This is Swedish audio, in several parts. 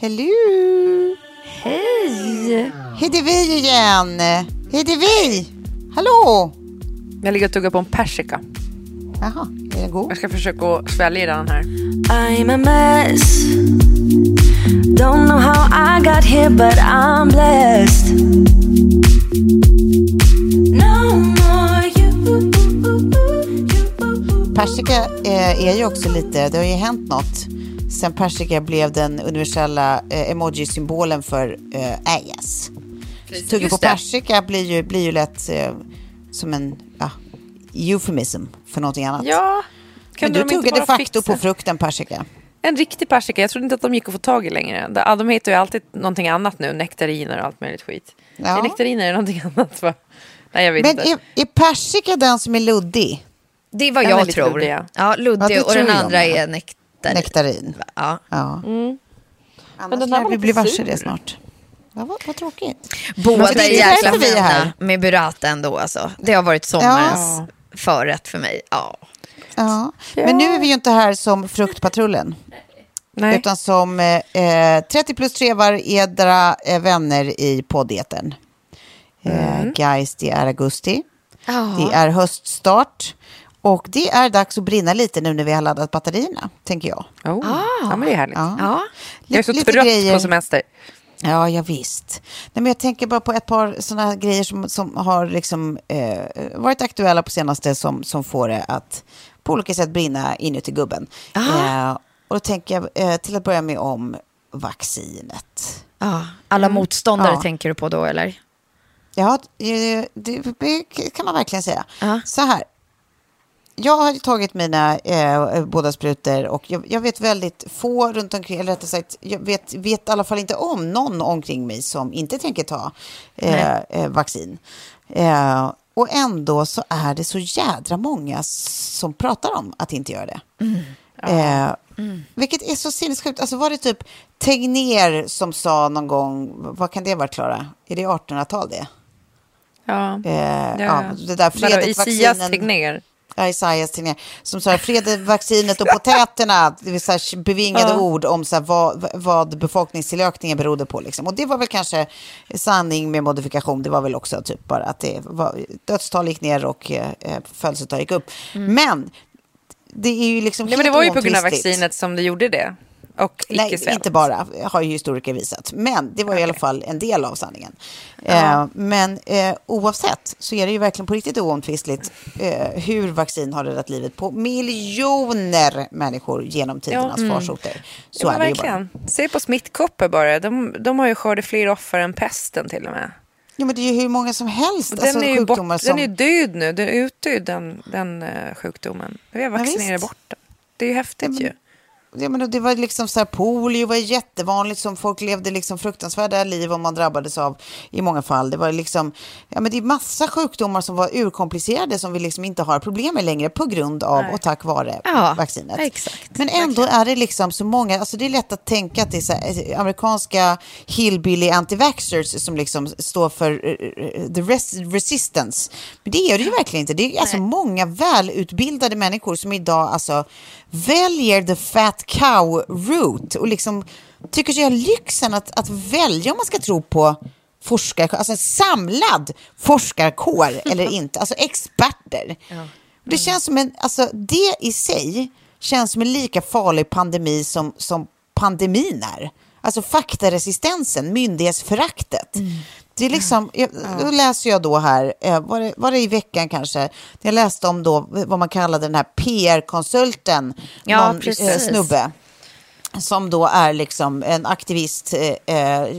Hello! Hej! Hej det är vi igen! Hej det är vi! Hallå! Jag ligger och tuggar på en persika. Jaha, är den god? Jag ska försöka svälja den här. I'm a mess. Don't know how I got here, but I'm blessed. No more you. Persika eh, är ju också lite, det har ju hänt något sen persika blev den universella eh, emoji-symbolen för eh, ass. Tugga på persika blir ju, blir ju lätt eh, som en ja, euphemism för någonting annat. Ja, Men kunde du de inte tuggar de facto fixa på frukten persika. En riktig persika. Jag trodde inte att de gick att få tag i längre. De- Ja, de heter ju alltid någonting annat nu. Nektariner och allt möjligt skit. Ja. Är nektariner någonting annat? Va? Nej, jag vet Men inte. är, är persika den som är luddig? Det är vad Den jag tror. luddig, ja. Ja, Ja, luddig det och den andra är nektar. Nektarin. Ja. Ja. Men Annars den här lär var vi bli varse det snart. Ja, vad, vad tråkigt. Båda Men är jäkla är här. fina med burrata ändå alltså. Det har varit sommarens förrätt för mig. Ja. Ja. Men nu är vi ju inte här som Fruktpatrullen. Nej. Utan som eh, eh, 30 plus trevar edra eh, vänner i poddeten. Eh, guys, det är augusti. Det är höststart. Och det är dags att brinna lite nu när vi har laddat batterierna, tänker jag. Oh. Ja, men det är härligt. Ja. Ja. Jag är så Lite trött grejer. på semester. Ja, ja visst. Nej, men jag tänker bara på ett par sådana grejer som, som har liksom, eh, varit aktuella på senaste som, som får det att på olika sätt brinna inuti gubben. Eh, och då tänker jag eh, till att börja med om vaccinet. Ja. Alla motståndare Ja. tänker du på då eller? Ja, det, det kan man verkligen säga. Ja. Så här. Jag har tagit mina eh, båda sprutor och jag, jag vet väldigt få runt omkring, eller rättare sagt, jag vet, vet i alla fall inte om någon omkring mig som inte tänker ta eh, eh, vaccin. Eh, och ändå så är det så jädra många som pratar om att inte göra det. Eh, Vilket är så sinnessjukt. Alltså var det typ Tegnér som sa någon gång, vad kan det vara Klara? Är det 1800-tal det? Ja. Eh, ja. det där Fredrik-vaccinen. Tegnér? Ja, Isaias Tegnér. Som sa Fredrik-vaccinet och potäterna. Det vill säga bevingade Ja. ord om så här, vad, vad befolkningstillökningen berodde på. Liksom. Och det var väl kanske sanning med modifikation. Det var väl också typ bara att det var, dödstal gick ner och eh, födelsetal gick upp. Men det är ju liksom Mm. Nej, men det var ju på grund av vaccinet som det gjorde det. Och Nej, inte bara, har ju historiker visat. Men det var i alla fall en del av sanningen. Eh, men eh, oavsett så är det ju verkligen på riktigt oomtvistligt eh, hur vaccin har räddat livet på miljoner människor genom tidernas farsoter. Så ja, är men det ju bara. verkligen. Se på smittkoppor bara. De, de har ju skördat fler offer än pesten till och med. Ja, men det är ju hur många som helst. Och alltså, den, är ju bort, som... den är ju död nu. Den är utdöd den, den eh, sjukdomen. Vi har vaccinerat bort den. Det är ju häftigt ju. Jag menar, det var liksom så här, polio var jättevanligt som folk levde liksom fruktansvärda liv om man drabbades av i många fall. Det var liksom, ja men det är massa sjukdomar som var urkomplicerade som vi liksom inte har problem med längre på grund av och tack vare Ja, vaccinet. exakt. Men ändå är det liksom så många, alltså det är lätt att tänka att det är här, eh, amerikanska hillbilly anti-vaxxers som liksom står för eh, the res resistance. Men det är det ju verkligen inte. Det är alltså många välutbildade människor som idag alltså väljer the fat cow route och liksom tycker sig ha lyxen att, att välja om man ska tro på forskar, alltså samlad forskarkår eller inte, alltså experter. Det känns som en, alltså det i sig känns som en lika farlig pandemi som, som pandemin är. Alltså faktaresistensen, myndighetsföraktet. Det är liksom, jag, då läser jag då här, eh, var det, var det i veckan kanske, jag läste om då vad man kallade den här PR-konsulten, Ja, någon eh, precis. snubbe som då är liksom en aktivist eh, eh,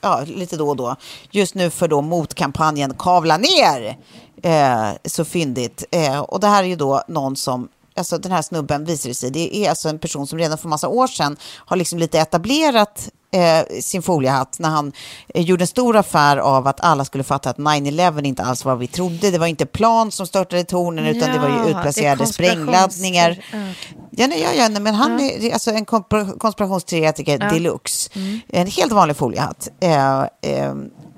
ja, lite då och då. Just nu för då motkampanjen Kavla ner. Eh, så fyndigt. Eh, och det här är ju då någon som Alltså den här snubben visar det sig, det är alltså en person som redan för massa år sedan har liksom lite etablerat eh, sin foliehatt när han eh, gjorde en stor affär av att alla skulle fatta att 9-11 inte alls var vad vi trodde. Det var inte plan som störtade tornen utan det var Ja, ju utplacerade sprängladdningar. Ja. Ja, nej, ja, ja, nej, men han är alltså en konspira- konspirationsteoretiker deluxe. En helt vanlig foliehatt. Eh, eh,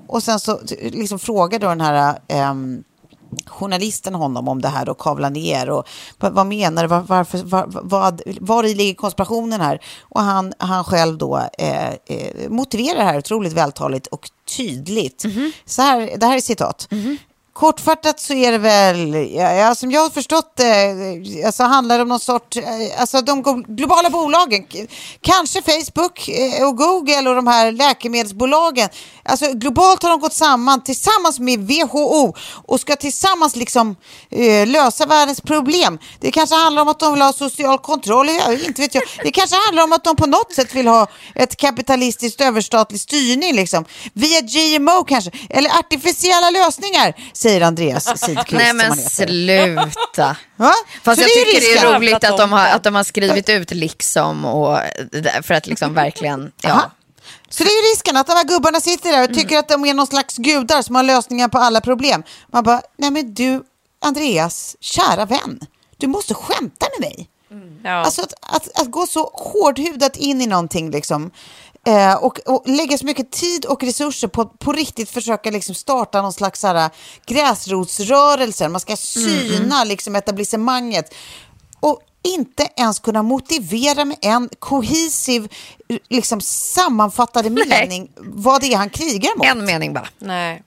och sen så liksom frågade då den här ehm, journalisten honom om det här och kavla ner och vad, menar du, var, varför, var, vad, var i ligger konspirationen här? Och han, han själv då eh, eh, motiverar det här otroligt vältaligt och tydligt. Så här, det här är citat. Kortfattat så är det väl, ja, som jag har förstått det, eh, alltså handlar det om någon sorts... Eh, alltså de globala bolagen, kanske Facebook eh, och Google och de här läkemedelsbolagen, alltså globalt har de gått samman tillsammans med WHO och ska tillsammans liksom eh, lösa världens problem. Det kanske handlar om att de vill ha social kontroll, ja, inte vet jag. Det kanske handlar om att de på något sätt vill ha ett kapitalistiskt överstatlig styrning liksom, via GMO kanske, eller artificiella lösningar, säger Andreas Sidqvist. Nej men sluta. Va? Fast Så jag det tycker det är roligt att de, har, att de har skrivit ut liksom och för att liksom verkligen, ja. Aha. Så det är ju risken att de här gubbarna sitter där och tycker att de är någon slags gudar som har lösningar på alla problem. Man bara, nej men du, Andreas, kära vän, du måste skämta med mig. Ja. Alltså att, att, att gå så hårdhudat in i någonting liksom. Eh, och, och lägga så mycket tid och resurser på på riktigt försöka liksom starta någon slags här, gräsrotsrörelse. Man ska syna liksom etablissemanget. Och inte ens kunna motivera med en kohesiv, liksom sammanfattade mening vad det är han krigar mot. En mening bara. Nej.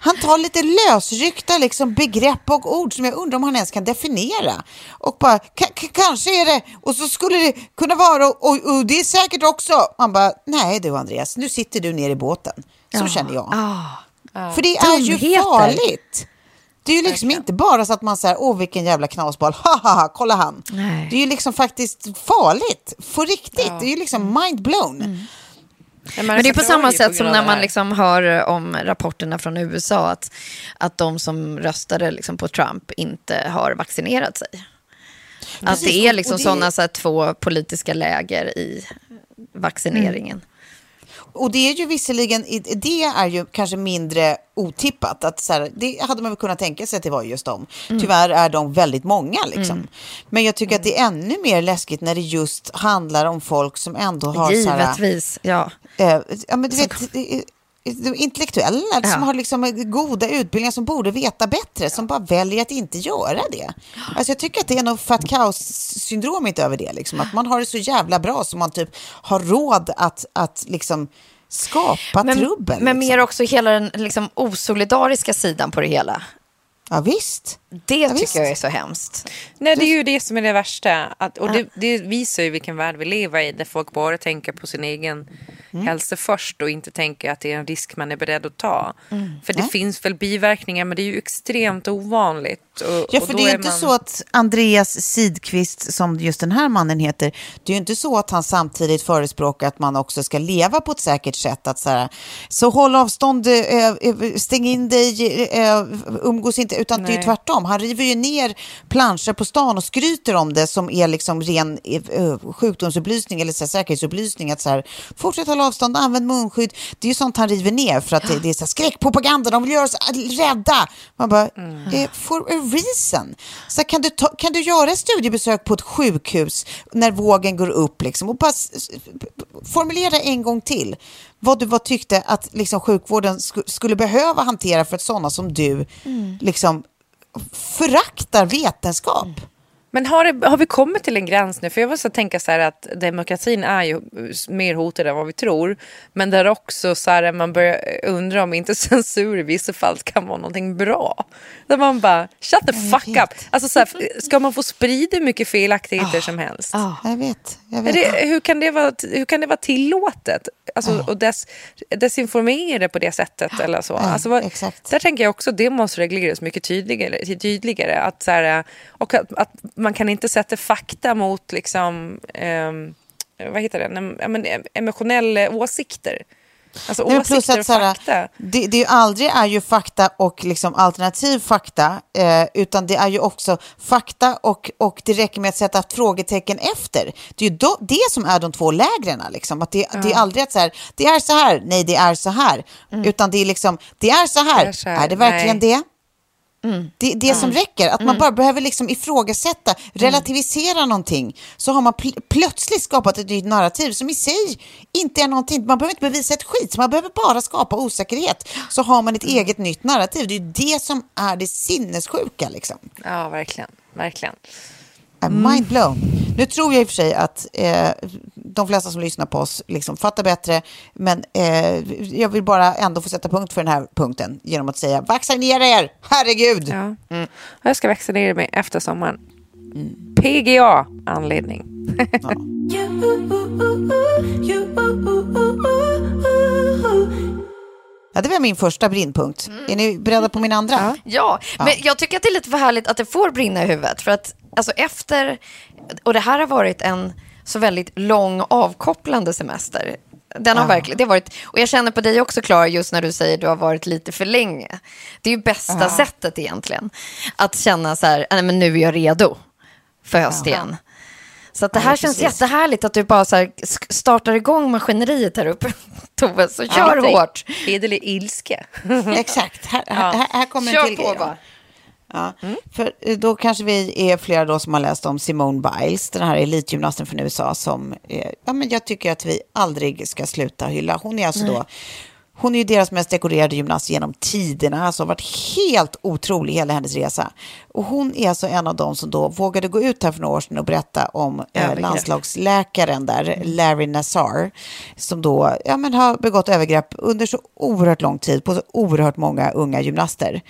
Han tar lite lösryckta liksom, begrepp och ord som jag undrar om han ens kan definiera. Och bara, "Ka- ka- kanske är det, och så skulle det kunna vara, och, och, och det är säkert också. Man bara, nej du Andreas, nu sitter du ner i båten. Så känner jag. Ah. För det är ju Dumheter. farligt. Det är ju liksom inte bara så att man säger, åh vilken jävla knasboll, haha, kolla han. Nej. Det är ju liksom faktiskt farligt, på riktigt. Det är ju liksom mind blown. Ja, Men det är på samma sätt på som när man liksom hör om rapporterna från USA att, att de som röstade liksom på Trump inte har vaccinerat sig. Att Precis, det är liksom det- sådana så två politiska läger i vaccineringen. Och det är ju visserligen, det är ju kanske mindre otippat. Att så här, det hade man väl kunnat tänka sig att det var just dem. Mm. Tyvärr är de väldigt många liksom. Men jag tycker att det är ännu mer läskigt när det just handlar om folk som ändå har så här, Givetvis, ja. eh, ja men du vet, intellektuella som Ja. har liksom goda utbildningar som borde veta bättre, som bara väljer att inte göra det. Alltså jag tycker att det är något fat kaos-syndromet över det, liksom. att man har det så jävla bra som man typ har råd att, att liksom skapa Men, trubbel. men liksom. mer också hela den liksom, osolidariska sidan på det hela. Ja visst. Det Ja, tycker visst. jag är så hemskt. Nej, det är ju det som är det värsta. Att, och det, det visar ju vilken värld vi lever i. Där folk bara tänker på sin egen Mm. hälsa först och inte tänker att det är en risk man är beredd att ta. Mm. För det finns väl biverkningar men det är ju extremt ovanligt. Och, Ja, för det är är inte man- så att Andreas Sidqvist, som just den här mannen heter, det är ju inte så att han samtidigt förespråkar att man också ska leva på ett säkert sätt. Att så, här, så håll avstånd, eh, eh, stäng in dig, eh, umgås inte, utan det är ju Nej. tvärtom. Han river ju ner planscher på stan och skryter om det som är liksom ren sjukdomsupplysning eller så här, säkerhetsupplysning. Att så här, fortsätt hålla avstånd, använd munskydd. Det är ju sånt han river ner för att det, det är så här, skräckpropaganda, de vill göra oss rädda. Man bara, eh, for a reason. Så kan, du ta, kan du göra ett studiebesök på ett sjukhus när vågen går upp liksom, och bara formulera en gång till vad du var tyckte att liksom, sjukvården sk- skulle behöva hantera för att sådana som du liksom, föraktar vetenskap. Men har, det, har vi kommit till en gräns nu? För jag så tänka så här att demokratin är ju mer hotad än vad vi tror. Men där också så här, man börjar undra om inte censur i vissa fall kan vara någonting bra. Där man bara, shut the fuck up. Alltså så här, ska man få sprida hur mycket felaktigheter som helst? Jag vet. Jag vet. det, hur, kan det vara, hur kan det vara tillåtet? Alltså, och des, desinformera på det sättet eller så. Ja, Alltså, vad, exakt. Där tänker jag också det måste regleras mycket tydligare. tydligare att, så här, och att, att man kan inte sätta fakta mot liksom, ehm, vad heter det, men, emotionella åsikter. Alltså Nej, åsikter plus att och här, fakta. det, det är ju aldrig är ju fakta och liksom alternativ fakta, eh, utan det är ju också fakta och, och det räcker med att sätta frågetecken efter. Det är ju då, det som är de två lägren. Liksom. Att det, det är aldrig att så här, det är så här, nej det är så här. Utan det är liksom, det är så här, Det är så här, är det verkligen nej. det? Det är det som räcker, att man bara behöver liksom ifrågasätta, relativisera någonting. Så har man pl- plötsligt skapat ett nytt narrativ som i sig inte är någonting. Man behöver inte bevisa ett skit, man behöver bara skapa osäkerhet. Så har man ett eget nytt narrativ. Det är ju det som är det sinnessjuka. Liksom. Ja, verkligen. verkligen. I'm Mind blown. Nu tror jag i och för sig att eh, de flesta som lyssnar på oss liksom fattar bättre, men eh, jag vill bara ändå få sätta punkt för den här punkten genom att säga vaccinera er, herregud! Ja. Jag ska vaccinera mig efter sommaren. PGA anledning. Ja, det var min första brinnpunkt. Är ni beredda på min andra? Ja, men jag tycker att det är lite för härligt att det får brinna i huvudet. För att alltså efter, och det här har varit en så väldigt lång avkopplande semester. Den har verkligen, det har varit, och jag känner på dig också Klara, just när du säger att du har varit lite för länge. Det är ju bästa sättet egentligen. Att känna så här, nej men nu är jag redo för höst igen. Så att det här känns precis. jättehärligt att du bara så startar igång maskineriet här uppe, Tove. Så kör Lite hårt. Hederlig ilska. Exakt, här, här, här kommer en Kör till på grej. då. bara. Ja, för eh, då kanske vi är flera då som har läst om Simone Biles, den här elitgymnasten från USA som eh, ja, men jag tycker att vi aldrig ska sluta hylla. Hon är alltså då hon är ju deras mest dekorerade gymnast genom tiderna, alltså har varit helt otrolig hela hennes resa. Och hon är alltså en av dem som då vågade gå ut här för några år sedan och berätta om eh, landslagsläkaren där, Larry Nassar, som då ja, men har begått övergrepp under så oerhört lång tid på så oerhört många unga gymnaster.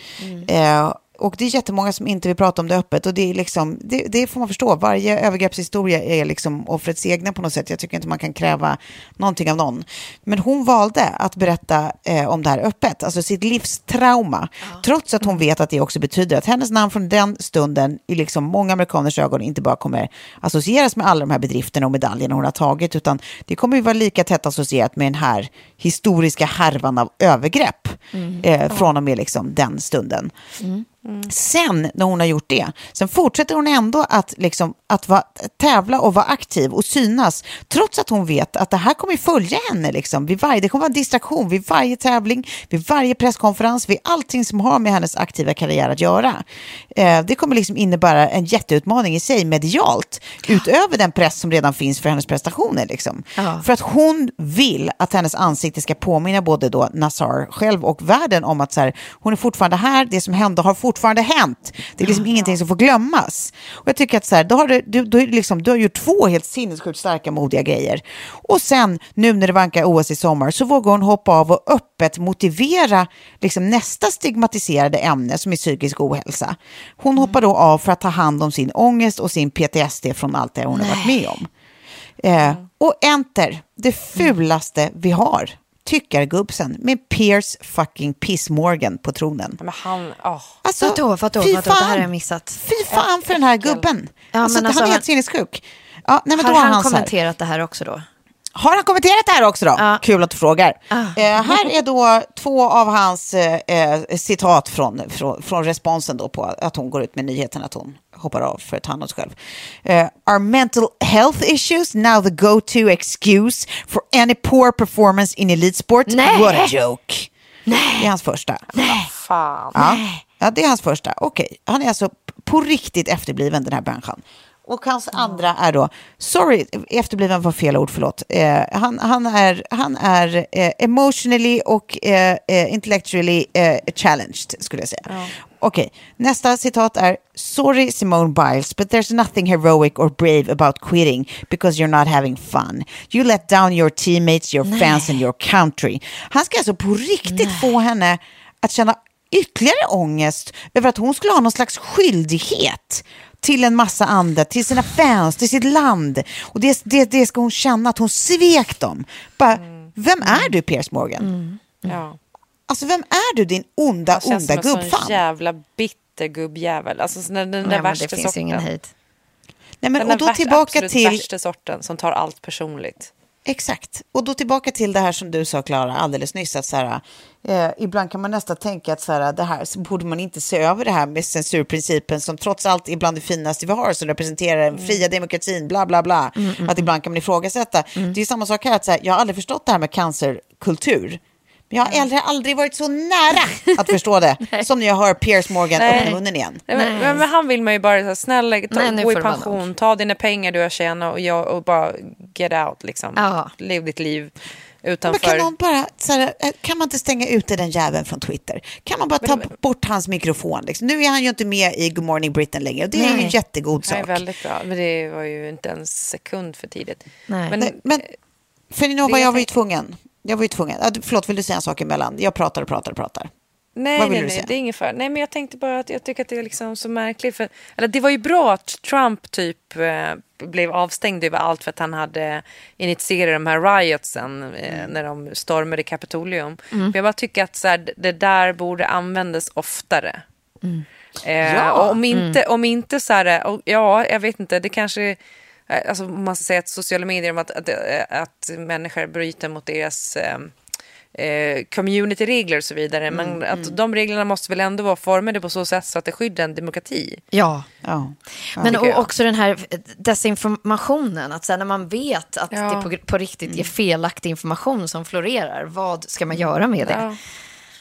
Eh, och det är jättemånga som inte vill prata om det öppet och det, är liksom, det, det får man förstå. Varje övergreppshistoria är liksom offrets egna på något sätt. Jag tycker inte man kan kräva någonting av någon. Men hon valde att berätta eh, om det här öppet, alltså sitt livstrauma. Trots att hon vet att det också betyder att hennes namn från den stunden i liksom många amerikaners ögon inte bara kommer associeras med alla de här bedrifterna och medaljerna hon har tagit, utan det kommer ju vara lika tätt associerat med den här historiska härvan av övergrepp eh, från och med liksom den stunden. Sen när hon har gjort det, sen fortsätter hon ändå att, liksom, att vara, tävla och vara aktiv och synas, trots att hon vet att det här kommer följa henne. Liksom, vid varje, det kommer vara en distraktion vid varje tävling, vid varje presskonferens, vid allting som har med hennes aktiva karriär att göra. Eh, det kommer liksom innebära en jätteutmaning i sig medialt, utöver den press som redan finns för hennes prestationer. Liksom. Ja. För att hon vill att hennes ansikte ska påminna både då Nassar själv och världen om att så här, hon är fortfarande här, det som hände har fortfarande hänt. Det är liksom ingenting som får glömmas. Och jag tycker att så här, då har du, du, du, liksom, du har gjort två helt sinnessjukt starka, modiga grejer. Och sen, nu när det vankar OS i sommar, så vågar hon hoppa av och öppet motivera liksom, nästa stigmatiserade ämne som är psykisk ohälsa. Hon hoppar då av för att ta hand om sin ångest och sin PTSD från allt det hon har varit med om. Eh, och enter, det fulaste vi har, tyckargubbsen med Piers fucking Piss Morgan på tronen. Men han, åh. Alltså, Vadå, vadå, fy vadå? Det här fan. har jag missat. Fy fan för den här gubben. Ja, alltså, men alltså, han är helt sinnessjuk. Ja, nej, men Har då har han han så här. kommenterat det här också då? Har han kommenterat det här också då? Ja. Kul att du frågar. Ah. Eh, här är då två av hans eh, eh, citat från, från, från responsen då på att hon går ut med nyheten att hon hoppar av för att ta hand om sig själv. Eh, Are mental health issues now the go-to excuse for any poor performance in elite sport? Nej. What a joke. Det är hans första. Fan. Ja, ja det är hans första. Okej, han är alltså på riktigt efterbliven den här människan. Och hans andra är då, sorry, efterbliven var fel ord, förlåt. Eh, han, han är, han är eh, emotionally och eh, eh, intellectually eh, challenged, skulle jag säga. Okej, nästa citat är, sorry Simone Biles, but there's nothing heroic or brave about quitting because you're not having fun. You let down your teammates, your fans and your country. Han ska alltså på riktigt få henne att känna ytterligare ångest över att hon skulle ha någon slags skyldighet till en massa andra, till sina fans, till sitt land. Och det, det, det ska hon känna, att hon svek dem. Bara, Vem är du, Piers Morgan? Ja. Alltså, vem är du, din onda, Han känns onda som en sån gubbfan? jävla bitter gubbjävel. Alltså den, den där Nej, värsta det finns sorten. ingen hejd. Nej, men, Den och då värsta, tillbaka absolut till... värsta sorten som tar allt personligt. Exakt. Och då tillbaka till det här som du sa, Klara, alldeles nyss. Att så här, eh, ibland kan man nästan tänka att så här, det här, borde man inte se över det här med censurprincipen som trots allt är bland det finaste vi har, som representerar den fria demokratin, bla bla bla. Att ibland kan man ifrågasätta. Det är samma sak här, att så här, jag har aldrig förstått det här med cancerkultur. Men jag har aldrig, aldrig varit så nära att förstå det som när jag hör Piers Morgan Nej. öppna munnen igen. Nej, men, men, men han vill man ju bara, så här, snälla, ta, Nej, gå i pension, ta dina pengar du har tjänat och, jag, och bara get out. Liksom. Lev ditt liv Men utanför. kan, någon bara, så här, eh, kan man inte stänga ute den jäveln från Twitter? Kan man bara ta bort hans mikrofon? Liksom? Nu är han ju inte med i Good Morning Britain längre det är ju en Nej. jättegod Det är sak. väldigt bra, men det var ju inte en sekund för tidigt. Nej. Men, Nej, men för ni vad jag var ju tvungen. Jag var ju tvungen. Ah, Förlåt, vill du säga en sak emellan? Jag pratar och pratar och pratar. Nej, nej, nej, det är ingen fara. Nej, men jag tänkte bara att jag tycker att det är liksom så märkligt. För, eller det var ju bra att Trump typ eh, blev avstängd över allt för att han hade initierat de här riotsen eh, Mm. när de stormade Kapitolium. Men jag bara tycker att så här, det där borde användas oftare. Eh, Ja. och om inte, om inte så här, och, ja, jag vet inte, det kanske, alltså om man ska säga att sociala medier, att, att, att människor bryter mot deras eh, eh, communityregler och så vidare. Mm, Men att de reglerna måste väl ändå vara formade på så sätt så att det skyddar en demokrati. Ja. Ja. Men tycker jag. och också den här desinformationen, att sen när man vet att Ja. det på, på riktigt är felaktig information som florerar, vad ska man göra med det? Ja.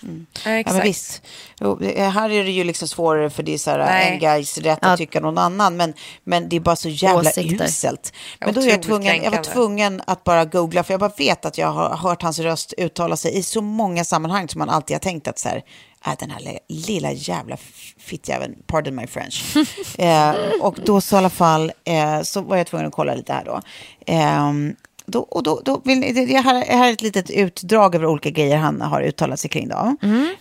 Ja, Ja, exakt. men visst. Jo, eh, här är det ju liksom svårare för det är så här, Nej. en guys rätt Ja. att tycka någon annan. Men, men det är bara så jävla Åsikter. uselt. Men då är jag, tvungen, jag var tvungen att bara googla. För jag bara vet att jag har hört hans röst uttala sig i så många sammanhang som man alltid har tänkt att så här, äh, den här li- lilla jävla fittjäveln, pardon my French. eh, och då så i alla fall eh, så var jag tvungen att kolla lite här då. Ehm, då, och då, då vill, det, det här, här är ett litet utdrag över olika grejer han har uttalat sig kring. Då.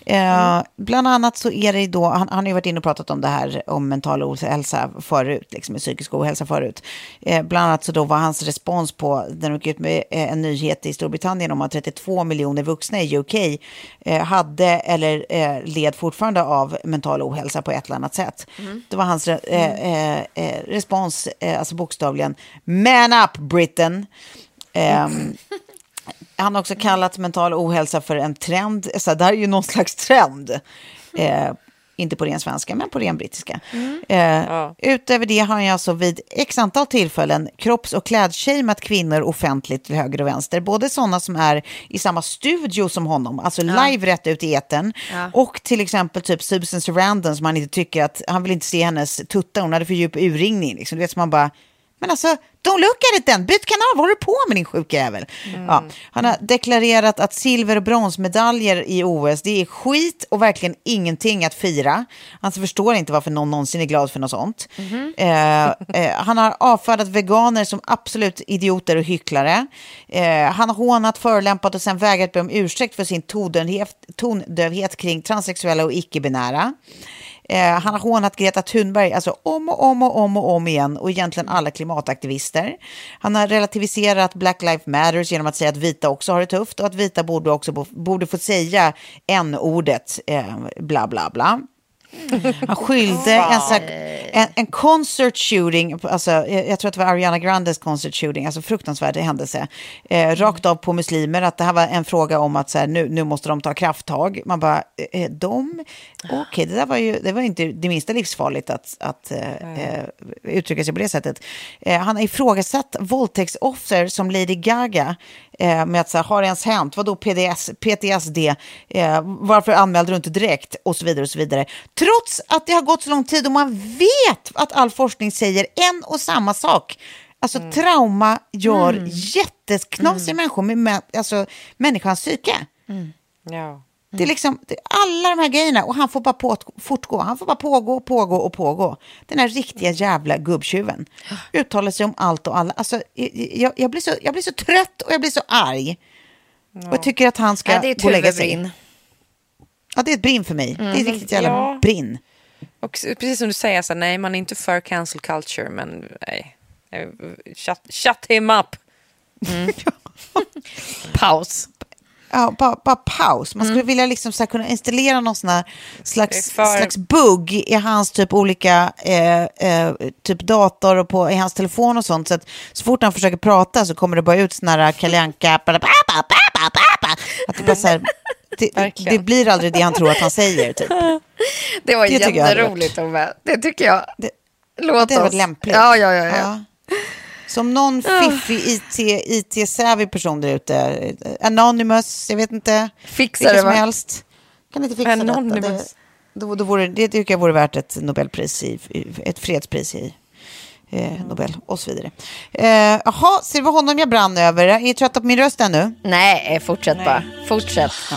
Eh, bland annat så är det då, han, han har ju varit inne och pratat om det här om mental ohälsa förut, liksom psykisk ohälsa förut. Eh, bland annat så då var hans respons på, när de gick ut med eh, en nyhet i Storbritannien om att 32 miljoner vuxna i UK eh, hade eller eh, led fortfarande av mental ohälsa på ett eller annat sätt. Det var hans eh, eh, eh, respons, alltså bokstavligen, man up Britain. Ehm, han har också kallat mental ohälsa för en trend. Så det här är ju någon slags trend. Eh, inte på ren svenska, men på ren brittiska. Eh, Utöver det har han alltså vid x antal tillfällen kropps och klädshameat kvinnor offentligt till höger och vänster. Både sådana som är i samma studio som honom, alltså live rätt ut i etern. Och till exempel typ Susan Sarandon som han inte tycker att, han vill inte se hennes tuttar, hon hade för djup urringning. Liksom. Du vet som man bara, men alltså, don't look at it then. Byt kanal, vad håller du på med din sjuka jävel? Ja, han har deklarerat att silver och bronsmedaljer i OS, det är skit och verkligen ingenting att fira. Han förstår inte varför någon någonsin är glad för något sånt. Eh, eh, han har avfärdat veganer som absolut idioter och hycklare. Eh, han har hånat, förolämpat och sen vägrat be om ursäkt för sin tondövhet, tondövhet kring transsexuella och icke-binära. Eh, han har hånat Greta Thunberg alltså om och om och om och om igen och egentligen alla klimataktivister. Han har relativiserat Black Lives Matters genom att säga att vita också har det tufft och att vita borde också borde få säga n-ordet, eh, bla bla bla. Han skyllde en, en, en concert shooting, alltså, jag, jag tror att det var Ariana Grandes concert shooting, alltså fruktansvärd händelse, eh, rakt av på muslimer, att det här var en fråga om att så här, nu, nu måste de ta krafttag. Man bara, eh, de, okej, okay, det där var ju, det var inte det minsta livsfarligt att, att eh, uttrycka sig på det sättet. Eh, han har ifrågasatt våldtäktsoffer som Lady Gaga, eh, med att så här, har det ens hänt? Vadå PDS, PTSD? Eh, varför anmälde du inte direkt? Och så vidare och så vidare. Trots att det har gått så lång tid och man vet att all forskning säger en och samma sak. Alltså mm. trauma gör mm. jätteknasiga mm. människor med alltså, människans psyke. Mm. Ja. Det är liksom det är alla de här grejerna och han får bara på, fortgå. Han får bara pågå, pågå och pågå. Den här riktiga jävla gubbtjuven. Uttalar sig om allt och alla. Alltså, jag, jag, blir så, jag blir så trött och jag blir så arg. Ja. Och jag tycker att han ska ja, gå och lägga sig. Ja, det är ett brinn för mig. Mm. Det är ett mm. riktigt jävla ja. brinn. Och precis som du säger, så nej, man är inte för cancel culture, men nej. Shut, shut him up. Mm. Paus. Ja, bara, bara paus. Man skulle mm. vilja liksom så kunna installera någon sån slags, för... slags bugg i hans typ olika eh, eh, typ dator och på, i hans telefon och sånt. Så att så fort han försöker prata så kommer det bara ut såna här kaljanka. Att det, bara så här, det, det, blir aldrig det han tror att han säger. Typ. Det var det jätteroligt, Tove. Det tycker jag. Det, Låt det oss. lämpligt. Ja, ja, ja. ja. ja. Som någon fiffig IT, IT-savvy person där ute, Anonymous, jag vet inte. Fixar det, som helst. Kan inte fixa Anonymous. detta. Det, då, då vore, det tycker jag vore värt ett Nobelpris, i, ett fredspris i eh, Nobel och så vidare. Eh, jaha, ser du vad honom jag brann över? Är ni trötta på min röst ännu? Nej, fortsätt Nej. bara. Fortsätt. Ja.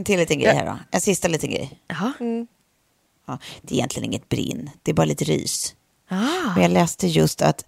En till liten grej här då. En sista liten grej. Jaha. Mm. Ja, det är egentligen inget brinn, det är bara lite rys. Ah. Men jag läste just att,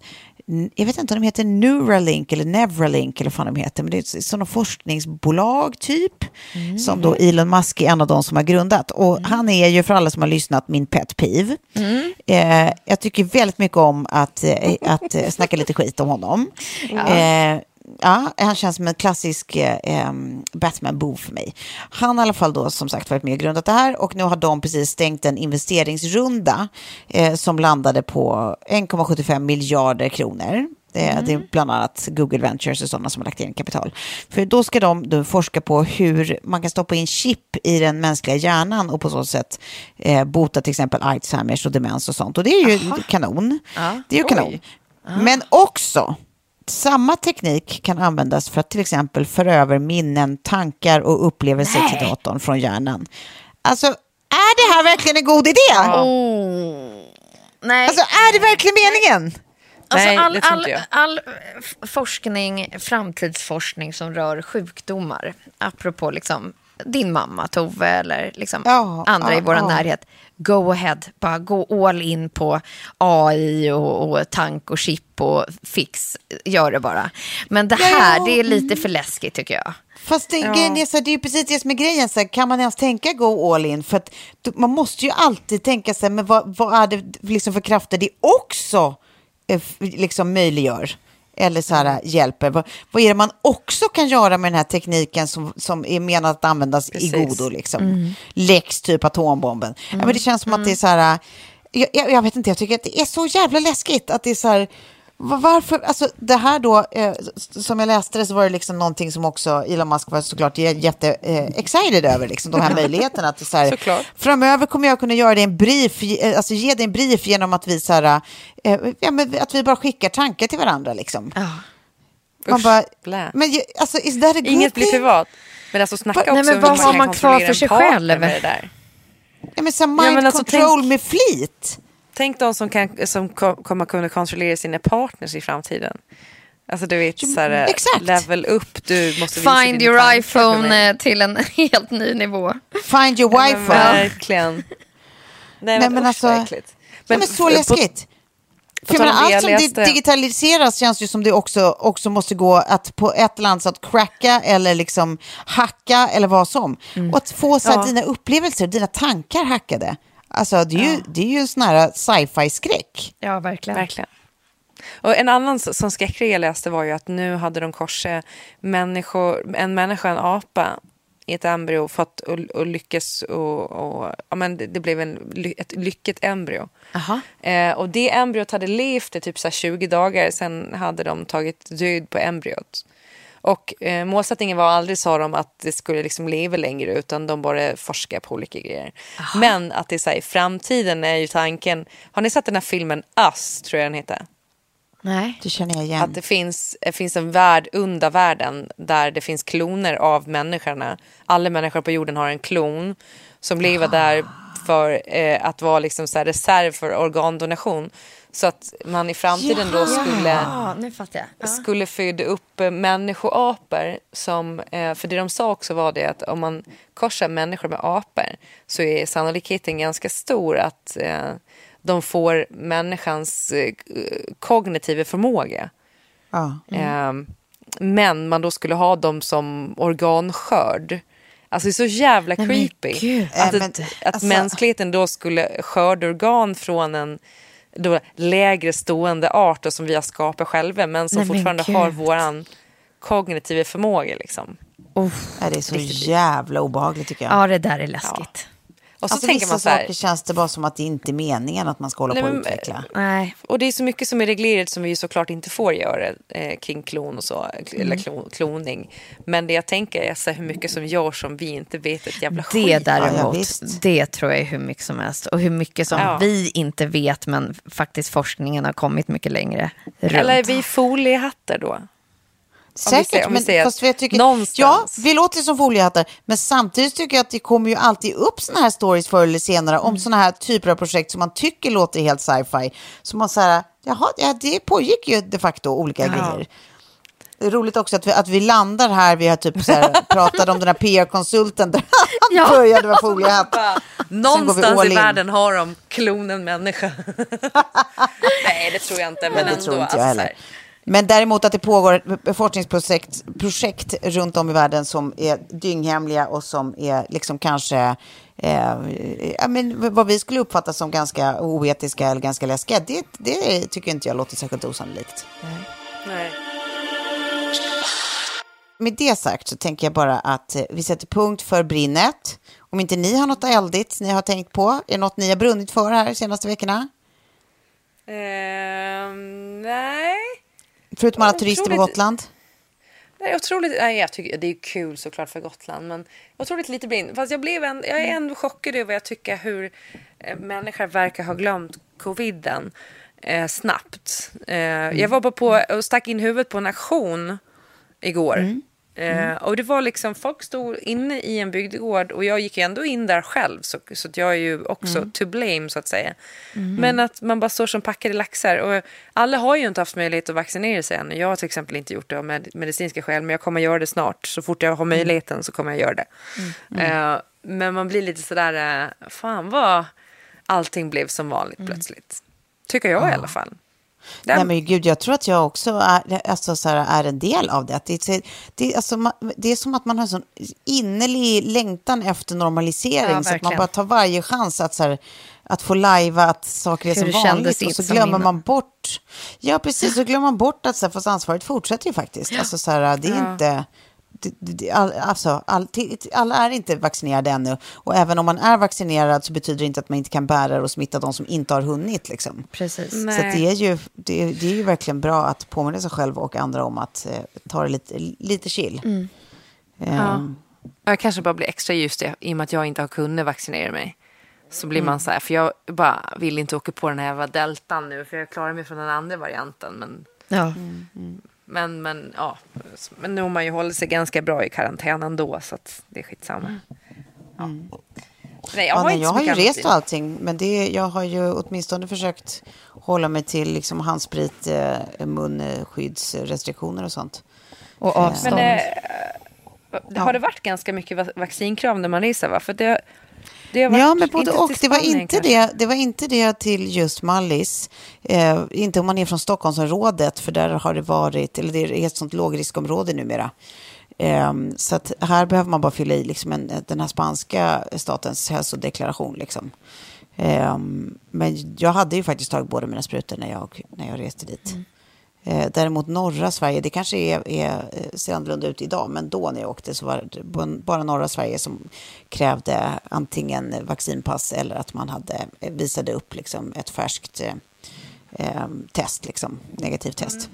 jag vet inte om de heter Neuralink eller Neuralink eller vad fan de heter, men det är sådana forskningsbolag typ, mm. som då Elon Musk är en av de som har grundat. Och mm. han är ju för alla som har lyssnat min pet peeve. Mm. Eh, jag tycker väldigt mycket om att, eh, att eh, snacka lite skit om honom. Ja. Eh, ja, han känns som en klassisk eh, Batman-bov för mig. Han har i alla fall då som sagt varit med och grundat det här och nu har de precis stängt en investeringsrunda eh, som landade på 1,75 miljarder kronor. Mm. Det är bland annat Google Ventures och sådana som har lagt in kapital. För då ska de då forska på hur man kan stoppa in chip i den mänskliga hjärnan och på så sätt eh, bota till exempel Alzheimers och demens och sånt. Och det är ju Aha. kanon. Ja. Det är ju kanon. Men också samma teknik kan användas för att till exempel föra över minnen, tankar och upplevelser Nej. till datorn från hjärnan. Alltså, är det här verkligen en god idé? Nej. Alltså, är det verkligen meningen? Alltså Nej, all, all, all forskning, framtidsforskning som rör sjukdomar, apropå liksom din mamma Tove eller liksom Ja, andra ja, i vår ja. närhet, go ahead, bara gå all in på AI och, och tank och chip och fix, gör det bara. Men det Ja, här, ja. det är lite för läskigt tycker jag. Fast det, grejen är, så här, det är precis det som är grejen. Så här, kan man ens tänka go all in? För att, man måste ju alltid tänka sig, men vad, vad är det liksom för krafter det också eh, liksom möjliggör? Eller så här, hjälper. Vad, vad är det man också kan göra med den här tekniken som, som är menad att användas Precis. i godo? Liksom? Lex, typ atombomben. Ja, men det känns som att det är så här... Jag, jag, jag vet inte, jag tycker att det är så jävla läskigt att det är så här... va- Varför, alltså det här då, eh, som jag läste det så var det liksom någonting som också Elon Musk var såklart jä- jätte eh, över, liksom de här möjligheterna. Att det så här, Såklart. framöver kommer jag kunna göra dig en brief, eh, alltså ge dig en brief genom att vi, så här, eh, ja, men att vi bara skickar tankar till varandra. Liksom. Man Usch, bara, blä. men alltså, is that a good Inget blir privat. Men alltså snacka Va- också Nej, men vad man har man kvar för sig själv? det där. Ja, men så mind Ja, men alltså, control tänk- med flit. Tänk de som, kan, som ko- kommer kunna kontrollera sina partners i framtiden. Alltså du vet, så här, exakt. level up, du måste visa Find your iPhone eh, till en helt ny nivå. Find your Men wife. verkligen. Nej, Nej, men, men usch, alltså-. Men, men så läskigt. För menar, allt som läste- digitaliseras känns ju som det också, också måste gå att på ett eller annat sätt cracka eller liksom hacka eller vad som. Och att få så här, Ja. dina upplevelser, dina tankar hackade. Alltså det är ju, det är ju en sån här sci-fi-skräck. Ja, verkligen. Verkligen. Och en annan som skräckgrej jag läste var ju att nu hade de korsat människor, en människa och en apa i ett embryo fått och, och lyckas och, och ja, men det, det blev en, ett lyckat embryo. Aha. Eh, och det embryot hade levt i typ så här 20 dagar, sen hade de tagit död på embryot. Och eh, målsättningen var aldrig, sa de, att det skulle liksom leva längre utan de bara forskar på olika grejer. Men att det är så här, i framtiden är ju tanken, har ni sett den här filmen Us, tror jag den heter? Nej. Det känner jag igen. Att det finns, det finns en värld under världen där det finns kloner av människorna. Alla människor på jorden har en klon som lever där för eh, att vara liksom så här reserv för organdonation. Så att man i framtiden då skulle Ja, nu fattar jag. Ja. skulle föda upp människoapor som, eh, för det de sa också var det att om man korsar människor med apor så är sannolikheten ganska stor att eh, de får människans eh, kognitiva förmåga. Ja. Eh, men man då skulle ha dem som organskörd. Alltså det är så jävla Nej, creepy. gud. Att, Äh, men, ett- att alltså- mänskligheten då skulle skörda organ från en då lägre stående art då, som vi har skapat själva men som Nej, men fortfarande gud. har våran kognitiva förmåga. Liksom. Ja, det är så jävla obehagligt tycker jag. Ja, det där är läskigt. Och så alltså, tänker vissa man så här, saker känns det bara som att det inte är meningen att man ska hålla Nej, på och utveckla. Nej. och det är så mycket som är reglerat som vi ju såklart inte får göra eh, kring klon och så, Mm. eller klon, kloning. Men det jag tänker är så här, hur mycket som görs som vi inte vet ett jävla Det skit. Ja, däremot, ja, det tror jag är hur mycket som helst. Och hur mycket som Ja. vi inte vet, men faktiskt forskningen har kommit mycket längre runt. Eller är vi foliehattar då? Säkert, om vi men säger fast att jag tycker, någonstans- ja, vi låter som foliehattar, men samtidigt tycker jag att det kommer ju alltid upp såna här stories förr eller senare Mm. om såna här typer av projekt som man tycker låter helt sci-fi. Så man säger, jaha, ja, det pågick ju de facto olika grejer. Det är roligt också att vi, att vi landar här, vi har typ så här, pratat om den här PR-konsulten där han Ja. började med foliehatt. Någonstans i in. världen har de klonen människa. Nej, det tror jag inte. Men det ändå. inte alltså, Men däremot att det pågår forskningsprojekt projekt runt om i världen som är dynghemliga och som är liksom kanske eh, ja, men vad vi skulle uppfatta som ganska oetiska eller ganska läskiga. Det, det tycker inte jag låter särskilt osannolikt. Nej. Med det sagt så tänker jag bara att eh, vi sätter punkt för brinnet. Om inte ni har något eldigt ni har tänkt på, är det något ni har brunnit för här de senaste veckorna? Ehm, nej. Förutom alla turister på. Gotland? Är otroligt, nej, jag tycker, det är kul såklart för Gotland men otroligt lite blind. Fast jag, blev en, jag är ändå chockad över jag tycker hur eh, människor verkar ha glömt coviden eh, snabbt. Eh, Jag var bara på och stack in huvudet på en auktion igår. Eh, och det var liksom, folk stod inne i en bygdegård och jag gick ju ändå in där själv. Så, så att jag är ju också to blame så att säga. Men att man bara står som packade laxar. Och alla har ju inte haft möjlighet att vaccinera sig än. Jag har till exempel inte gjort det av med, medicinska skäl. Men jag kommer göra det snart. Så fort jag har möjligheten så kommer jag göra det. Eh, men man blir lite sådär, eh, fan vad allting blev som vanligt plötsligt. Tycker jag i alla fall. Den- Nej men gud, jag tror att jag också är, alltså, så här, är en del av det. Det, är- det, alltså, det är som att man har en sån innerlig längtan efter normalisering. Ja, så att man bara tar varje chans att, så här, att få lajva att saker är Hur som vanligt. Och så glömmer man bort. Ja, precis. Så glömmer man bort att så här, fast ansvaret fortsätter ju faktiskt. Alltså, så här, det är inte... All, alltså, all, alla är inte vaccinerade ännu. Och även om man är vaccinerad så betyder det inte att man inte kan bära det och smitta de som inte har hunnit. Liksom. Precis. Så Nej. att det, är ju, det, är- det är ju verkligen bra att påminna sig själv och andra om att eh, ta det lite, lite chill. Mm. Ehm, Jag kanske bara blir extra ljus det, i och med att jag inte har kunnat vaccinera mig. Så blir Mm. man så här, för jag bara vill inte åka på den här jävla deltan nu, för jag klarar mig från den andra varianten. Men, Ja. Men, men, ja. men nu har man ju hållit sig ganska bra i karantän ändå, så att det är skitsamma. Ja. Nej, jag ja, har, inte jag har ju rest och allting, men det, jag har ju åtminstone försökt hålla mig till liksom handsprit, eh, munskyddsrestriktioner och sånt. Och avstånd. Men eh, har det varit ganska mycket va- vaccinkrav när man reser? Va? För det, Ja, men både och. Det var, inte kanske. det, det var inte det till just Mallis. Eh, inte om man är från Stockholmsområdet, för där har det varit, eller det är ett sånt lågriskområde numera. Eh, så att här behöver man bara fylla i liksom en, den här spanska statens hälsodeklaration. Liksom. Eh, men jag hade ju faktiskt tagit båda mina sprutor när jag, när jag reste dit. Eh, däremot norra Sverige, det kanske är, är, eh, ser annorlunda ut idag, men då när jag åkte så var det bara norra Sverige som krävde antingen vaccinpass eller att man hade, eh, visade upp liksom ett färskt eh, eh, test, liksom, negativt test.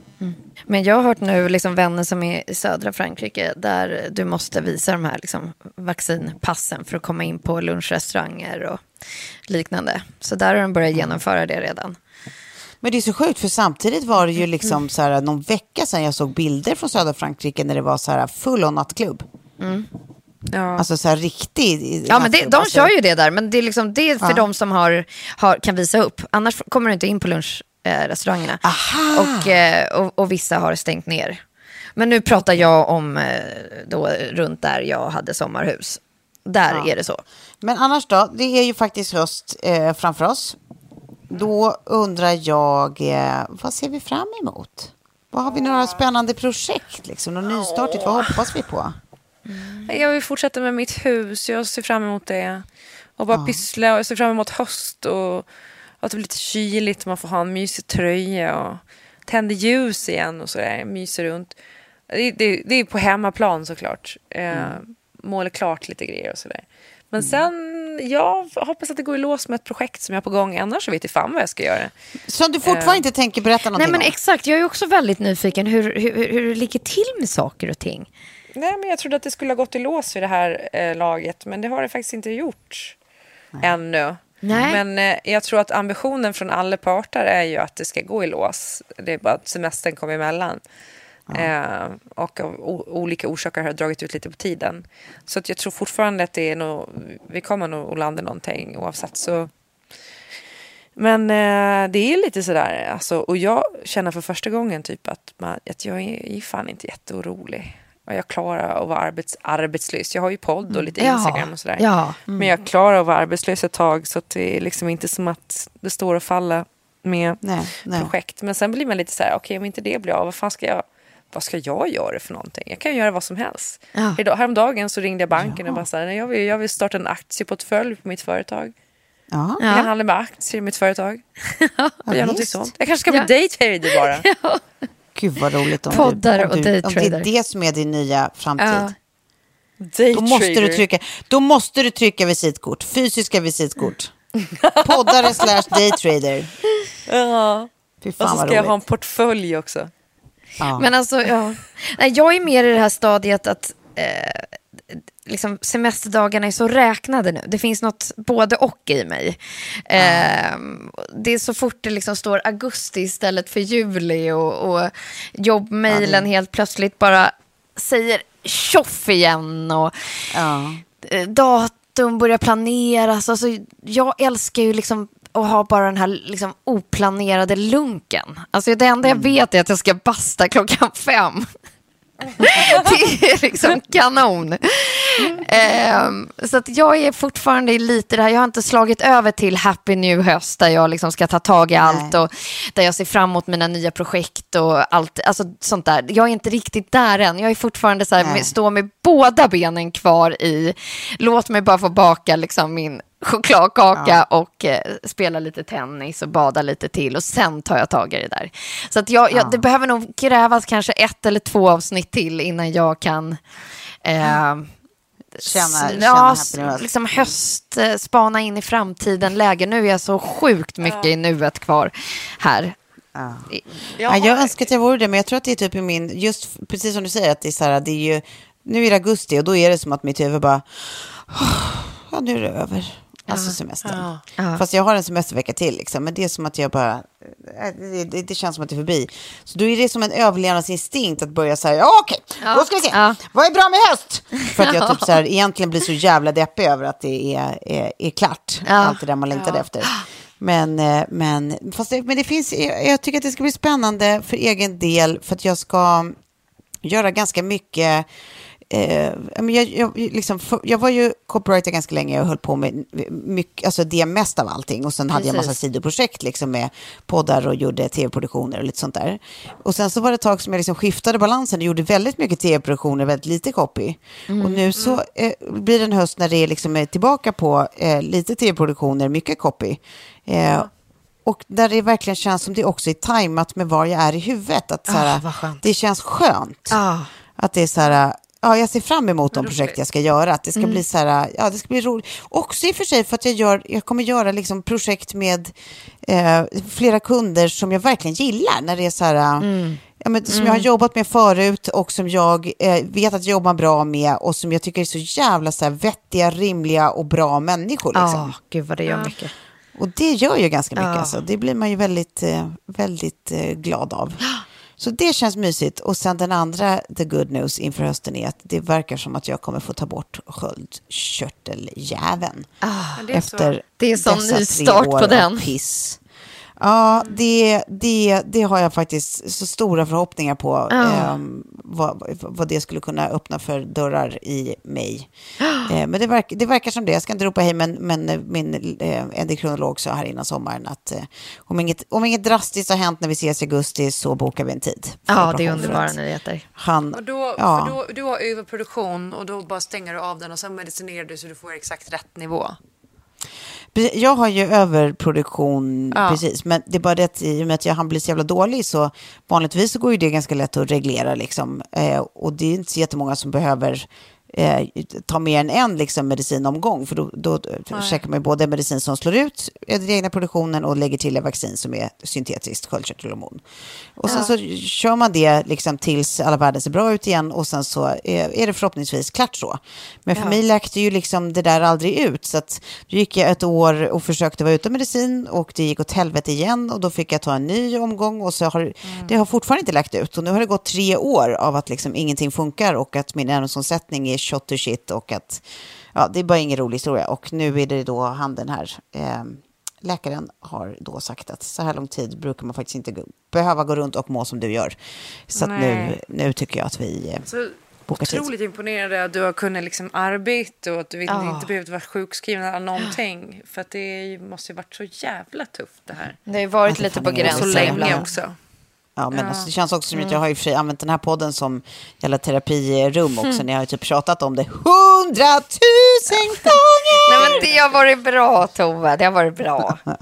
Men jag har hört nu liksom vänner som är i södra Frankrike där du måste visa de här liksom vaccinpassen för att komma in på lunchrestauranger och liknande. Så där har de börjat genomföra det redan. Men det är så sjukt, för samtidigt var det ju liksom så här, någon vecka sedan jag såg bilder från södra Frankrike när det var så här full on nattklubb. Ja. Alltså så här riktig Ja, men det, de Alltså- kör ju det där, men det är, liksom, det är för Ja. de som har, har, kan visa upp. Annars kommer du inte in på lunchrestaurangerna. Aha. Och, eh, och, och vissa har stängt ner. Men nu pratar jag om eh, då, runt där jag hade sommarhus. Där är det så. Men annars då, det är ju faktiskt höst eh, framför oss. Då undrar jag, eh, vad ser vi fram emot? Vad har vi några spännande projekt, liksom? Något nystartigt, vad hoppas vi på? Jag vill fortsätta med mitt hus. Jag ser fram emot det. Och bara pyssla. Och jag ser fram emot höst. Och att det blir lite kyligt. Man får ha en mysig tröja. Och tänder ljus igen och sådär. Myser runt. Det, det, det är på hemmaplan såklart. Eh, Målar klart lite grejer och sådär. Men sen, jag hoppas att det går i lås med ett projekt som jag har på gång. Annars så vet jag fan vad jag ska göra. Som du fortfarande inte tänker berätta Nej någonting men om? exakt, jag är också väldigt nyfiken hur, hur, hur det ligger till med saker och ting. Nej, men jag trodde att det skulle ha gått i lås vid det här eh, laget, men det har det faktiskt inte gjort ännu. Nej. Men eh, jag tror att ambitionen från alla parter är ju att det ska gå i lås. Det är bara att semestern kommer emellan. Eh, och av olika orsaker har dragit ut lite på tiden. Så att jag tror fortfarande att det är nog, vi kommer nog att landa någonting oavsett. Så. Men eh, det är lite sådär, alltså, och jag känner för första gången typ att, man, att jag är, är fan inte jätteorolig. Och jag klarar att vara arbets, arbetslös. Jag har ju podd och lite Ja, Instagram och sådär. ja. Men jag klarar att vara arbetslös ett tag så det är liksom inte som att det står och faller med Nej, nej. projekt. Men sen blir man lite så här, okej om inte det blir av, vad fan ska jag, vad ska jag göra för någonting? Jag kan göra vad som helst. Ja. Idag, häromdagen så ringde jag banken och bara så här, "Nej, jag vill, jag vill starta en aktieportfölj på mitt företag. Ja. Jag kan Ja. handla med aktier i mitt företag. Jag gör något sånt. Jag kanske ska bli Ja. daytrader bara. Gud vad roligt om, Poddar du, om, och du, om det är det som är din nya framtid. Ja. Då måste, du trycka, då måste du trycka visitkort, fysiska visitkort. Poddare slash daytrader. Ja. Fy Och fan så vad ska jag ha en portfölj också. Ja. Men alltså, ja. Nej, jag är mer i det här stadiet att eh, liksom semesterdagarna är så räknade nu. Det finns något både och i mig. Eh, det är så fort det liksom står augusti istället för juli och, och jobbmailen helt plötsligt bara säger tjoff igen och Ja. eh, datum börjar planeras. Alltså, jag älskar ju liksom att ha bara den här liksom oplanerade lunken. Alltså, det enda jag vet är att jag ska basta klockan fem. det är liksom kanon. Ehm, så att jag är fortfarande lite där, jag har inte slagit över till happy new höst där jag liksom ska ta tag i allt och där jag ser fram emot mina nya projekt och allt, alltså sånt där. Jag är inte riktigt där än, jag är fortfarande så här, Nej. med, står med båda benen kvar i, låt mig bara få baka liksom min chokladkaka och eh, spela lite tennis och bada lite till och sen tar jag tag i det där. Så att jag, jag, det behöver nog krävas kanske ett eller två avsnitt till innan jag kan eh, Känna, ja, höst. liksom höst, eh, spana in i framtiden, läge. Nu är jag så sjukt mycket i nuet kvar här. Ja. I- Ja, jag önskar att jag vore det, men jag tror att det är typ i min, just precis som du säger, att det är så här, det är ju, nu är det augusti och då är det som att mitt huvud bara, ja nu är det över, alltså semestern. Ja. Fast jag har en semestervecka till, liksom, men det är som att jag bara, äh, det, det, det känns som att det är förbi. Så då är det som en överlevnadsinstinkt att börja säga, ja okej, då ska vi se, Ja. vad är bra med höst? För att jag typ så här, egentligen blir så jävla deppig över att det är, är, är klart, Ja. allt det där man längtade efter. Men, eh, men, fast det, men det finns, jag jag tycker att det ska bli spännande för egen del för att jag ska göra ganska mycket Eh, jag, jag, liksom, för, jag var ju copywriter ganska länge och höll på med mycket, alltså det mest av allting. Och sen hade jag en massa Precis. sidoprojekt liksom med poddar och gjorde tv-produktioner och lite sånt där. Och sen så var det ett tag som jag liksom skiftade balansen och gjorde väldigt mycket tv-produktioner, väldigt lite copy. Och nu så eh, blir det en höst när det liksom är tillbaka på eh, lite tv-produktioner, mycket copy. Eh, Och där det verkligen känns som det också är tajmat med var jag är i huvudet. Att så här, Ah, skönt. det känns skönt. Ah. Att det är så här, ja, jag ser fram emot de projekt jag ska göra. Att det ska bli så här, ja, det ska bli roligt. Också i och för sig för att jag, gör, jag kommer göra liksom projekt med eh, flera kunder som jag verkligen gillar. När det är så här, ja, men, som jag har jobbat med förut och som jag eh, vet att jag jobbar bra med och som jag tycker är så jävla så här, vettiga, rimliga och bra människor. Ja, Liksom. gud vad det gör mycket. Och det gör ju ganska mycket. Ja. Alltså. Det blir man ju väldigt, eh, väldigt eh, glad av. Så det känns mysigt. Och sen den andra, the good news inför hösten är att det verkar som att jag kommer få ta bort sköldkörteljäveln. det är efter så. Det är sån dessa tre nystart på den. Piss. Ja, det, det, det har jag faktiskt så stora förhoppningar på. ehm, vad, vad det skulle kunna öppna för dörrar i mig. Eh, men det, verk, det verkar som det. Jag ska inte ropa hej, men, men eh, min eh, endokrinolog sa här innan sommaren att eh, om, inget, om inget drastiskt har hänt när vi ses i augusti så bokar vi en tid. Ja, det är underbara nyheter. Han, Och då, ja. för då, du har överproduktion och då bara stänger du av den och sen medicinerar du så du får exakt rätt nivå. Jag har ju överproduktion, Ja. precis. Men det är bara det att i och med att jag han blir så jävla dålig så vanligtvis så går ju det ganska lätt att reglera liksom. Eh, och det är inte så jättemånga som behöver eh, ta mer än en liksom, medicinomgång. För då, då käkar man ju både medicin som slår ut den egna produktionen och lägger till ett vaccin som är syntetiskt sköldkörtelhormon. Och sen så kör man det liksom tills alla värden ser bra ut igen och sen så är, är det förhoppningsvis klart så. Men för mig läkte ju liksom det där aldrig ut. Så att då gick jag ett år och försökte vara utan medicin och det gick åt helvete igen och då fick jag ta en ny omgång och så har det har fortfarande inte läkt ut. Och nu har det gått tre år av att liksom ingenting funkar och att min ämnesomsättning är shot to shit och att ja, det är bara ingen rolig historia. Och nu är det då han den här eh, läkaren har då sagt att så här lång tid brukar man faktiskt inte gå, behöva gå runt och må som du gör. Så att nu, nu tycker jag att vi eh, Så bokar tid. otroligt imponerande att du har kunnat liksom arbeta och att du inte, Ja. inte behövt vara sjukskriven eller någonting. För att det måste ju varit så jävla tufft det här. Det har ju varit lite på gränsen Så länge också. Ja, men alltså, det känns också som att Mm. jag har i och för sig använt den här podden som jävla terapirum också. Mm. Jag har typ tjatat om det hundratusen gånger. Nej, men det har varit bra, Tove. Det har varit bra.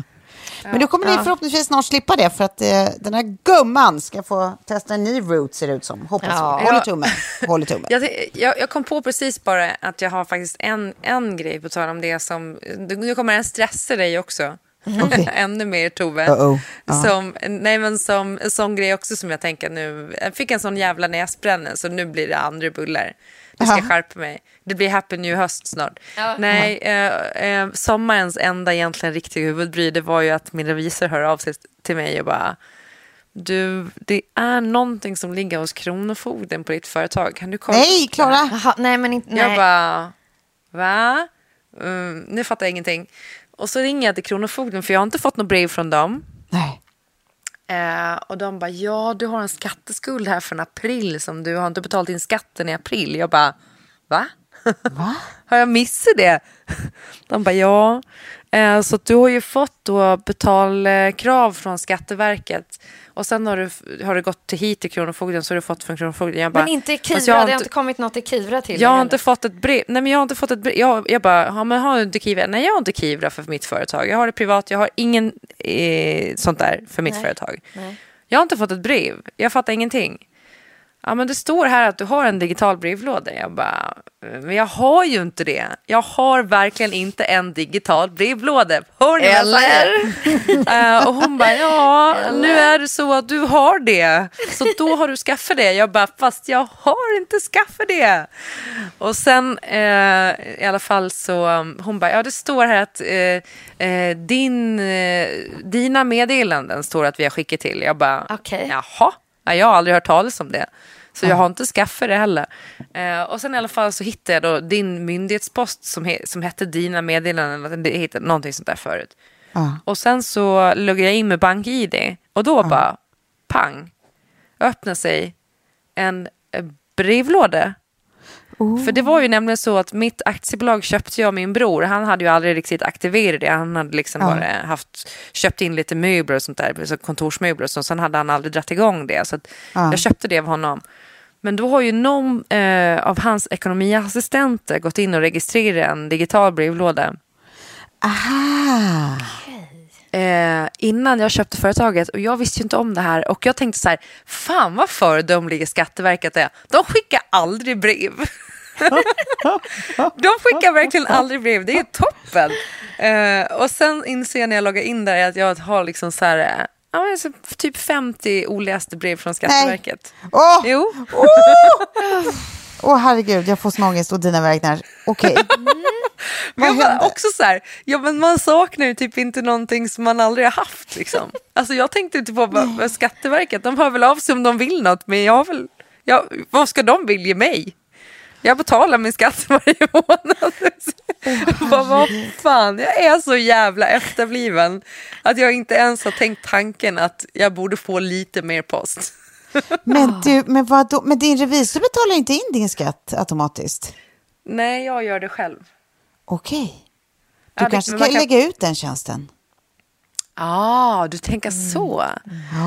Men nu kommer ni förhoppningsvis snart slippa det för att eh, den här gumman ska få testa en ny route ser det ut som. Hoppas Ja. Håller Ja. tummen. Håller tummen. Jag, jag, jag kom på precis bara att jag har faktiskt en, en grej på tal om det som... Nu kommer den stressa dig också. Okej. Ännu mer Tove. Uh-oh. Ja. Som, nej men som en sån grej också som jag tänker nu. Jag fick en sån jävla näsbränna så nu blir det andra bullar. Nu ska skärpa mig. Det blir happy new höst snart. Nej, eh, eh, sommarens enda egentligen riktiga huvudbry det var ju att min revisor hör av sig till mig och bara du, det är någonting som ligger hos Kronofogden på ditt företag. Kan du kolla? Nej, Klara. Nej, men inte... Nej. Jag bara, va? Mm, nu fattar jag ingenting. Och så ringer jag till Kronofogden för jag har inte fått något brev från dem. Nej. Eh, och de bara, ja du har en skatteskuld här från april som du har inte betalt in skatten i april. Jag bara, va? Va? har jag missat det? De bara, ja. Eh, så du har ju fått då betalkrav från Skatteverket. Och sen har du, har du gått till hit till Kronofogden så har du fått från Kronofogden. Jag bara, Men inte i "Fast Kivra, jag har det har inte kommit något i Kivra till jag har heller. inte fått ett brev. Nej, men jag har inte fått ett brev. Jag, jag bara, ja, men har du inte Kivra? Nej, jag har inte Kivra för mitt företag. Jag har det privat. Jag har ingen eh, sånt där för mitt Nej. företag. Nej. Jag har inte fått ett brev. Jag fattar ingenting. Ja, men det står här att du har en digital brevlåda. Jag bara, men jag har ju inte det. Jag har verkligen inte en digital brevlåda. Hör ni säger? Eh, och hon bara, ja, nu är det så att du har det. Så då har du skaffat det. Jag bara, fast jag har inte skaffat det. Och sen eh, i alla fall så, um, hon bara, ja det står här att eh, din, dina meddelanden står att vi har skickat till. Jag bara, Okej. jaha, ja, jag har aldrig hört talas om det. Så jag har inte skaffat det heller. Eh, och sen i alla fall så hittade jag då din myndighetspost som, he, som hette Dina meddelanden. eller Det hittade någonting sånt där förut. Ja. Och sen så loggade jag in med BankID och då bara pang öppnar sig en eh, brevlåda. För det var ju nämligen så att mitt aktiebolag köpte jag min bror. Han hade ju aldrig riktigt aktiverat det. Han hade liksom Ja. bara haft, köpt in lite möbler och sånt där, så kontorsmöbler och så. Sen hade han aldrig dragit igång det. Så Ja. jag köpte det av honom. Men då har ju någon eh, av hans ekonomiassistenter gått in och registrerat en digital brevlåda. Aha. eh, innan jag köpte företaget och jag visste ju inte om det här och jag tänkte så här, fan vad föredömliga Skatteverket är. De skickar aldrig brev. De skickar verkligen aldrig brev, det är toppen. Eh, och sen inser jag när jag loggar in där att jag har liksom så här, eh, ja, men så typ 50 olästa brev från Skatteverket. Åh, Jo, åh, herregud, jag får sån ångest och dina verkningar. Okej. Jag bara, hände? också så här, ja men man saknar ju typ inte någonting som man aldrig har haft liksom. Alltså jag tänkte inte på Skatteverket, de hör väl av sig om de vill något, men jag har väl, ja, vad ska de vilja mig? Jag betalar min skatt varje månad. Bara, vad fan, jag är så jävla efterbliven att jag inte ens har tänkt tanken att jag borde få lite mer post. Men, du, men, vadå? men din revisor betalar inte in din skatt automatiskt? Nej, jag gör det själv. Okej. Du Ja, kanske ska kan- lägga ut den tjänsten? Ah, du tänker så.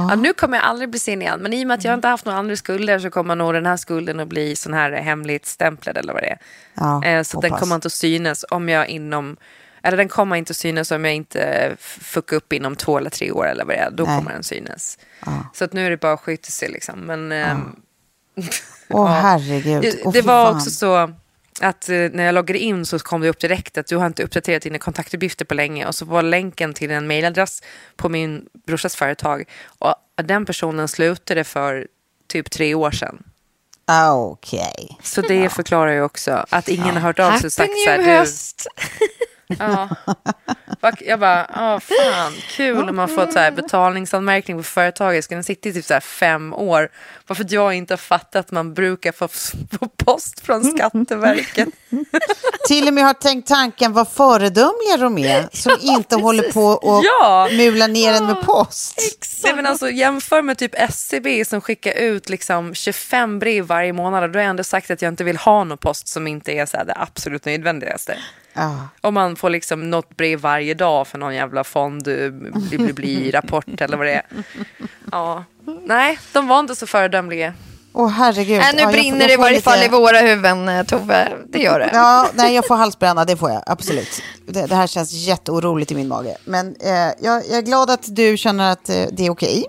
Ja. nu kommer jag aldrig bli sen igen. Men i och med att jag inte haft några andra skulder så kommer nog den här skulden att bli sån här hemligt stämplad eller vad det är. Ja, eh, så den kommer inte att synas om jag inom... Eller den kommer inte att synas om jag inte fuckar upp inom två eller tre år eller vad det är. Då Nej. kommer den synas. Så att nu är det bara att skjuta sig liksom. Men, ehm, Åh, Ja. herregud. det, Åh, det fy var också så att eh, när jag loggade in så kom det upp direkt att du har inte uppdaterat dina kontaktuppgifter på länge och så var länken till en mailadress på min brorsas företag och den personen slutade för typ tre år sedan. Ah, Okej. Så det förklarar ju också att ingen har hört av sig och sagt så här, du, höst! Ja. Jag bara, ja fan, kul om man får ett så här betalningsanmärkning på företaget. Ska den sitta i typ så här fem år? Varför att jag inte har fattat att man brukar få, få post från Skatteverket. Till och med har tänkt tanken vad föredömliga de är som inte håller på och Ja. mula ner en med post. Nej, men alltså, jämför med typ SCB som skickar ut liksom 25 brev varje månad. Då har jag ändå sagt att jag inte vill ha någon post som inte är så här, det absolut nödvändigaste. Ja. Om man får liksom något brev varje dag för någon jävla fond, eh, bli, bli, bli, rapport eller vad det är. Ja. Nej, de var inte så föredömliga. Åh herregud. Äh, Ja, nu får- brinner jag det i varje lite- fall i våra huvuden, eh, Tove. Det gör det. Ja, nej, jag får halsbränna, det får jag absolut. Det, det här känns jätteoroligt i min mage. Men eh, jag, jag är glad att du känner att eh, det är okej.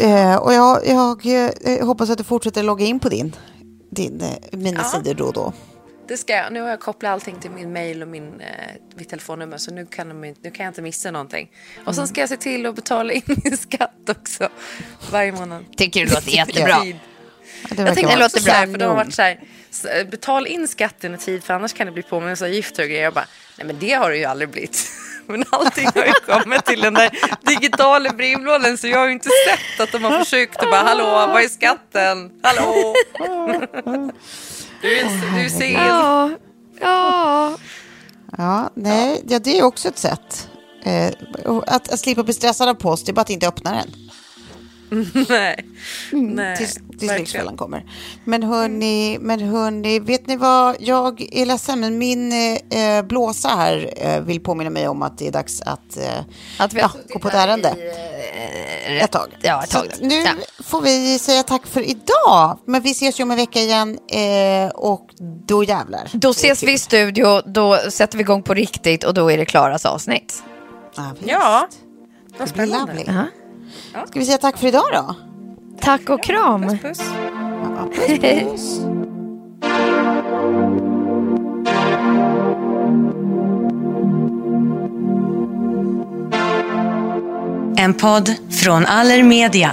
Eh, och jag, jag eh, hoppas att du fortsätter logga in på din, din eh, mina Ja. sidor då och då. Det ska jag. Nu har jag kopplat allting till min mail och min, eh, mitt telefonnummer så nu kan, de, nu kan jag inte missa någonting. Och sen ska jag se till att betala in min skatt också varje månad. Tycker det låter jättebra. Det Jag tänkte det låter bra, för de har varit så här, s- betala in skatten i tid för annars kan det bli påminnelseavgifter och grejer. Jag bara, nej men det har det ju aldrig blivit. Men allting har ju kommit till den där digitala brevlådan så jag har ju inte sett att de har försökt att bara hallå, vad är skatten? Hallå? Du, är, du ser. Ja, ja. Ja, nej, ja, det är också ett sätt. Eh, att, att slippa bli stressad av post, det är bara att inte öppna den. Nej. Nej, tills, tills. Lyxfällan kommer. Men hörni, men hörni, vet ni vad? Jag är ledsen, men min eh, blåsa här eh, vill påminna mig om att det är dags att, eh, Att vi ja, gå på ett ärende. i, ett tag. Ja, ett tag. nu Ja. får vi säga tack för idag. Men vi ses ju om en vecka igen eh, och då jävlar. Då ses vi i studio, då sätter vi igång på riktigt och då är det Klaras avsnitt. Ja, visst. Ja, vad spännande. Ja. Ska vi säga tack för idag då? Tack och kram. Puss, puss. Ja, puss, puss. En podd från Allermedia.